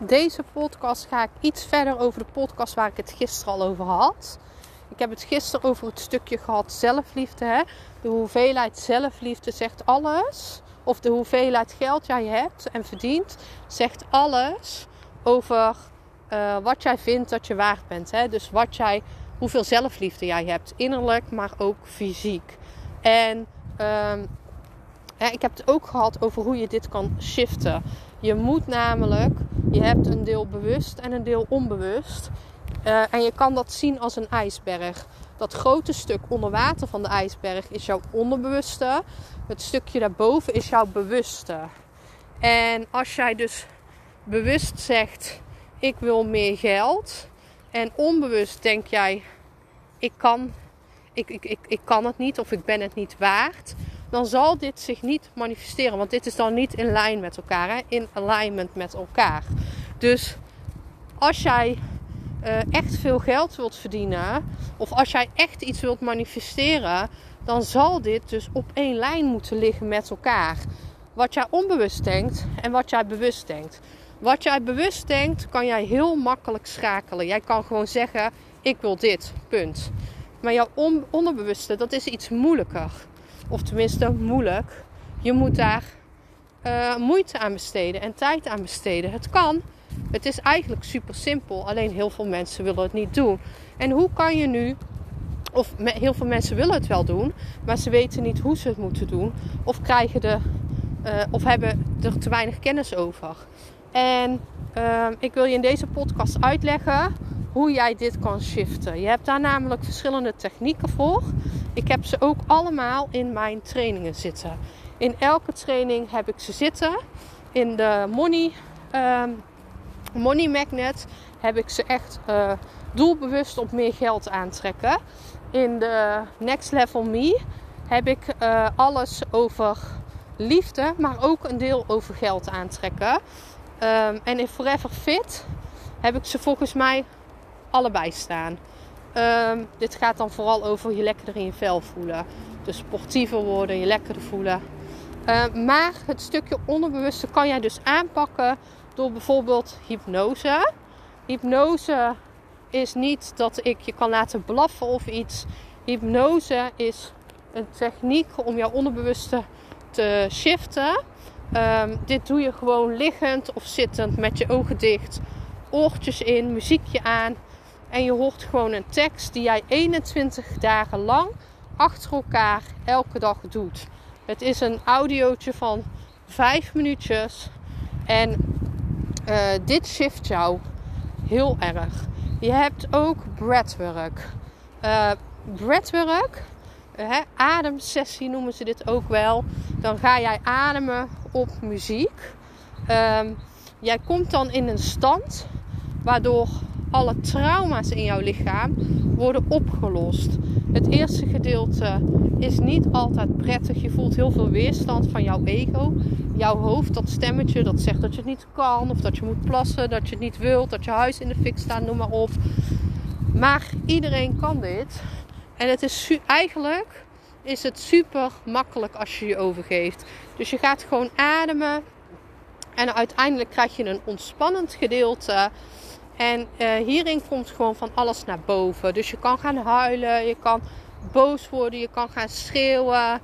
Deze podcast ga ik iets verder over de podcast waar ik het gisteren al over had. Ik heb het gisteren over het stukje gehad zelfliefde. Hè? De hoeveelheid zelfliefde zegt alles. Of de hoeveelheid geld jij hebt en verdient zegt alles over uh, wat jij vindt dat je waard bent. Hè? Dus wat jij, hoeveel zelfliefde jij hebt, innerlijk, maar ook fysiek. En um, ik heb het ook gehad over hoe je dit kan shiften. Je moet namelijk, je hebt een deel bewust en een deel onbewust. Uh, en je kan dat zien als een ijsberg. Dat grote stuk onder water van de ijsberg is jouw onderbewuste. Het stukje daarboven is jouw bewuste. En als jij dus bewust zegt: Ik wil meer geld. En onbewust denk jij: Ik kan, ik, ik, ik, ik kan het niet of ik ben het niet waard dan zal dit zich niet manifesteren. Want dit is dan niet in lijn met elkaar, in alignment met elkaar. Dus als jij uh, echt veel geld wilt verdienen, of als jij echt iets wilt manifesteren, dan zal dit dus op één lijn moeten liggen met elkaar. Wat jij onbewust denkt en wat jij bewust denkt. Wat jij bewust denkt, kan jij heel makkelijk schakelen. Jij kan gewoon zeggen: Ik wil dit, punt. Maar jouw on onderbewuste, dat is iets moeilijker. Of tenminste moeilijk. Je moet daar uh, moeite aan besteden en tijd aan besteden. Het kan. Het is eigenlijk super simpel. Alleen heel veel mensen willen het niet doen. En hoe kan je nu of heel veel mensen willen het wel doen, maar ze weten niet hoe ze het moeten doen. Of krijgen de, uh, of hebben er te weinig kennis over. En uh, ik wil je in deze podcast uitleggen hoe jij dit kan shiften. Je hebt daar namelijk verschillende technieken voor. Ik heb ze ook allemaal in mijn trainingen zitten. In elke training heb ik ze zitten. In de Money, um, money Magnet heb ik ze echt uh, doelbewust op meer geld aantrekken. In de Next Level Me heb ik uh, alles over liefde, maar ook een deel over geld aantrekken. Um, en in Forever Fit heb ik ze volgens mij allebei staan. Um, dit gaat dan vooral over je lekkerder in je vel voelen. Dus sportiever worden, je lekkerder voelen. Uh, maar het stukje onderbewuste kan jij dus aanpakken door bijvoorbeeld hypnose. Hypnose is niet dat ik je kan laten blaffen of iets. Hypnose is een techniek om jouw onderbewuste te shiften. Um, dit doe je gewoon liggend of zittend met je ogen dicht, oortjes in, muziekje aan. En je hoort gewoon een tekst die jij 21 dagen lang achter elkaar elke dag doet. Het is een audiootje van 5 minuutjes. En uh, dit shift jou heel erg. Je hebt ook breathwork. Uh, breathwork, uh, ademsessie noemen ze dit ook wel. Dan ga jij ademen op muziek. Um, jij komt dan in een stand waardoor alle trauma's in jouw lichaam worden opgelost. Het eerste gedeelte is niet altijd prettig. Je voelt heel veel weerstand van jouw ego. Jouw hoofd, dat stemmetje dat zegt dat je het niet kan, of dat je moet plassen, dat je het niet wilt, dat je huis in de fik staat, noem maar op. Maar iedereen kan dit. En het is eigenlijk is het super makkelijk als je je overgeeft. Dus je gaat gewoon ademen. En uiteindelijk krijg je een ontspannend gedeelte. En uh, hierin komt gewoon van alles naar boven. Dus je kan gaan huilen, je kan boos worden, je kan gaan schreeuwen.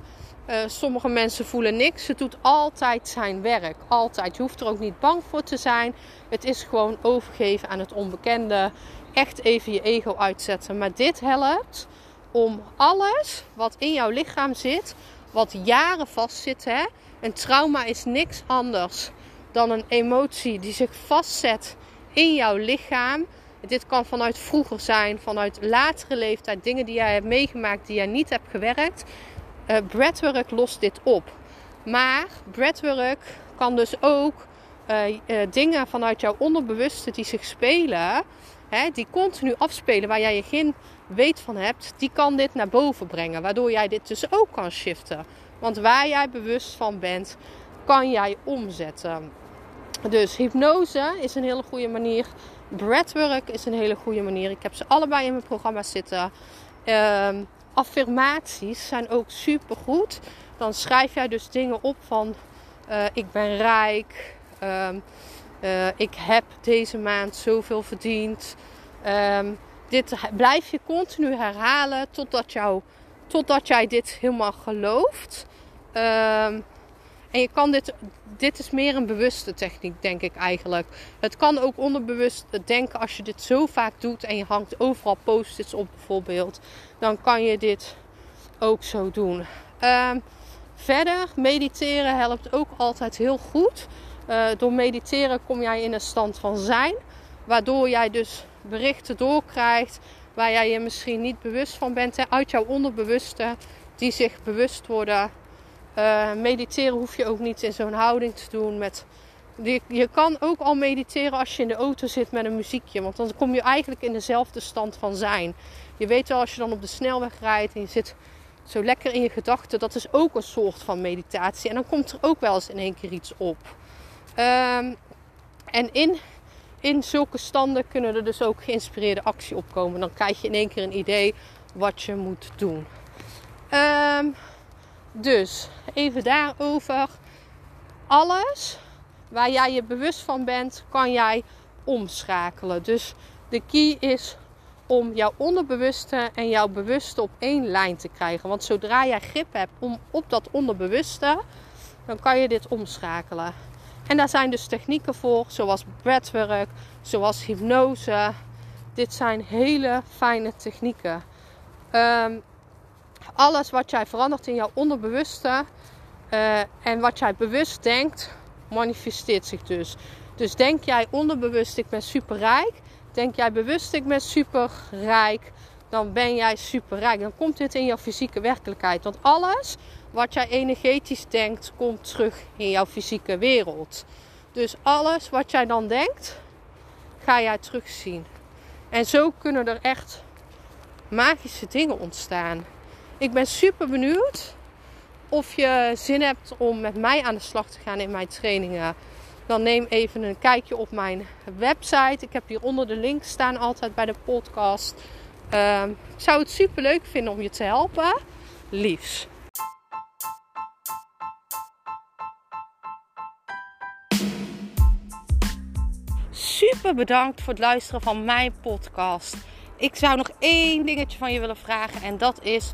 Uh, sommige mensen voelen niks. Het doet altijd zijn werk. Altijd. Je hoeft er ook niet bang voor te zijn. Het is gewoon overgeven aan het onbekende. Echt even je ego uitzetten. Maar dit helpt om alles wat in jouw lichaam zit, wat jaren vastzit. Hè? Een trauma is niks anders dan een emotie die zich vastzet in jouw lichaam. Dit kan vanuit vroeger zijn, vanuit latere leeftijd, dingen die jij hebt meegemaakt die jij niet hebt gewerkt. Uh, lost dit op. Maar breathwork kan dus ook uh, uh, dingen vanuit jouw onderbewuste die zich spelen, hè, die continu afspelen, waar jij je geen weet van hebt, die kan dit naar boven brengen. Waardoor jij dit dus ook kan shiften. Want waar jij bewust van bent, kan jij omzetten. Dus hypnose is een hele goede manier. Breathwork is een hele goede manier. Ik heb ze allebei in mijn programma zitten. Uh, affirmaties zijn ook super goed. Dan schrijf jij dus dingen op van uh, ik ben rijk. Um, uh, ik heb deze maand zoveel verdiend. Um, dit blijf je continu herhalen totdat, jou, totdat jij dit helemaal gelooft. Um, en je kan dit, dit is meer een bewuste techniek, denk ik eigenlijk. Het kan ook onderbewust denken als je dit zo vaak doet en je hangt overal post-its op bijvoorbeeld. Dan kan je dit ook zo doen. Um, verder, mediteren helpt ook altijd heel goed. Uh, door mediteren kom jij in een stand van zijn. Waardoor jij dus berichten doorkrijgt waar jij je misschien niet bewust van bent. Uit jouw onderbewuste die zich bewust worden uh, mediteren hoef je ook niet in zo'n houding te doen. Met, je, kan ook al mediteren als je in de auto zit met een muziekje. Want dan kom je eigenlijk in dezelfde stand van zijn. Je weet wel als je dan op de snelweg rijdt en je zit zo lekker in je gedachten. Dat is ook een soort van meditatie. En dan komt er ook wel eens in één keer iets op. Um, en in, in zulke standen kunnen er dus ook geïnspireerde actie opkomen. Dan krijg je in één keer een idee wat je moet doen. Um, dus even daarover. Alles waar jij je bewust van bent, kan jij omschakelen. Dus de key is om jouw onderbewuste en jouw bewuste op één lijn te krijgen. Want zodra jij grip hebt om, op dat onderbewuste, dan kan je dit omschakelen. En daar zijn dus technieken voor, zoals breathwork, zoals hypnose. Dit zijn hele fijne technieken. Um, alles wat jij verandert in jouw onderbewuste uh, en wat jij bewust denkt, manifesteert zich dus. Dus denk jij onderbewust, ik ben super rijk. Denk jij bewust, ik ben super rijk. Dan ben jij super rijk. Dan komt dit in jouw fysieke werkelijkheid. Want alles wat jij energetisch denkt, komt terug in jouw fysieke wereld. Dus alles wat jij dan denkt, ga jij terugzien. En zo kunnen er echt magische dingen ontstaan. Ik ben super benieuwd of je zin hebt om met mij aan de slag te gaan in mijn trainingen. Dan neem even een kijkje op mijn website. Ik heb hieronder de link staan altijd bij de podcast. Uh, ik zou het super leuk vinden om je te helpen. Liefs. Super bedankt voor het luisteren van mijn podcast. Ik zou nog één dingetje van je willen vragen en dat is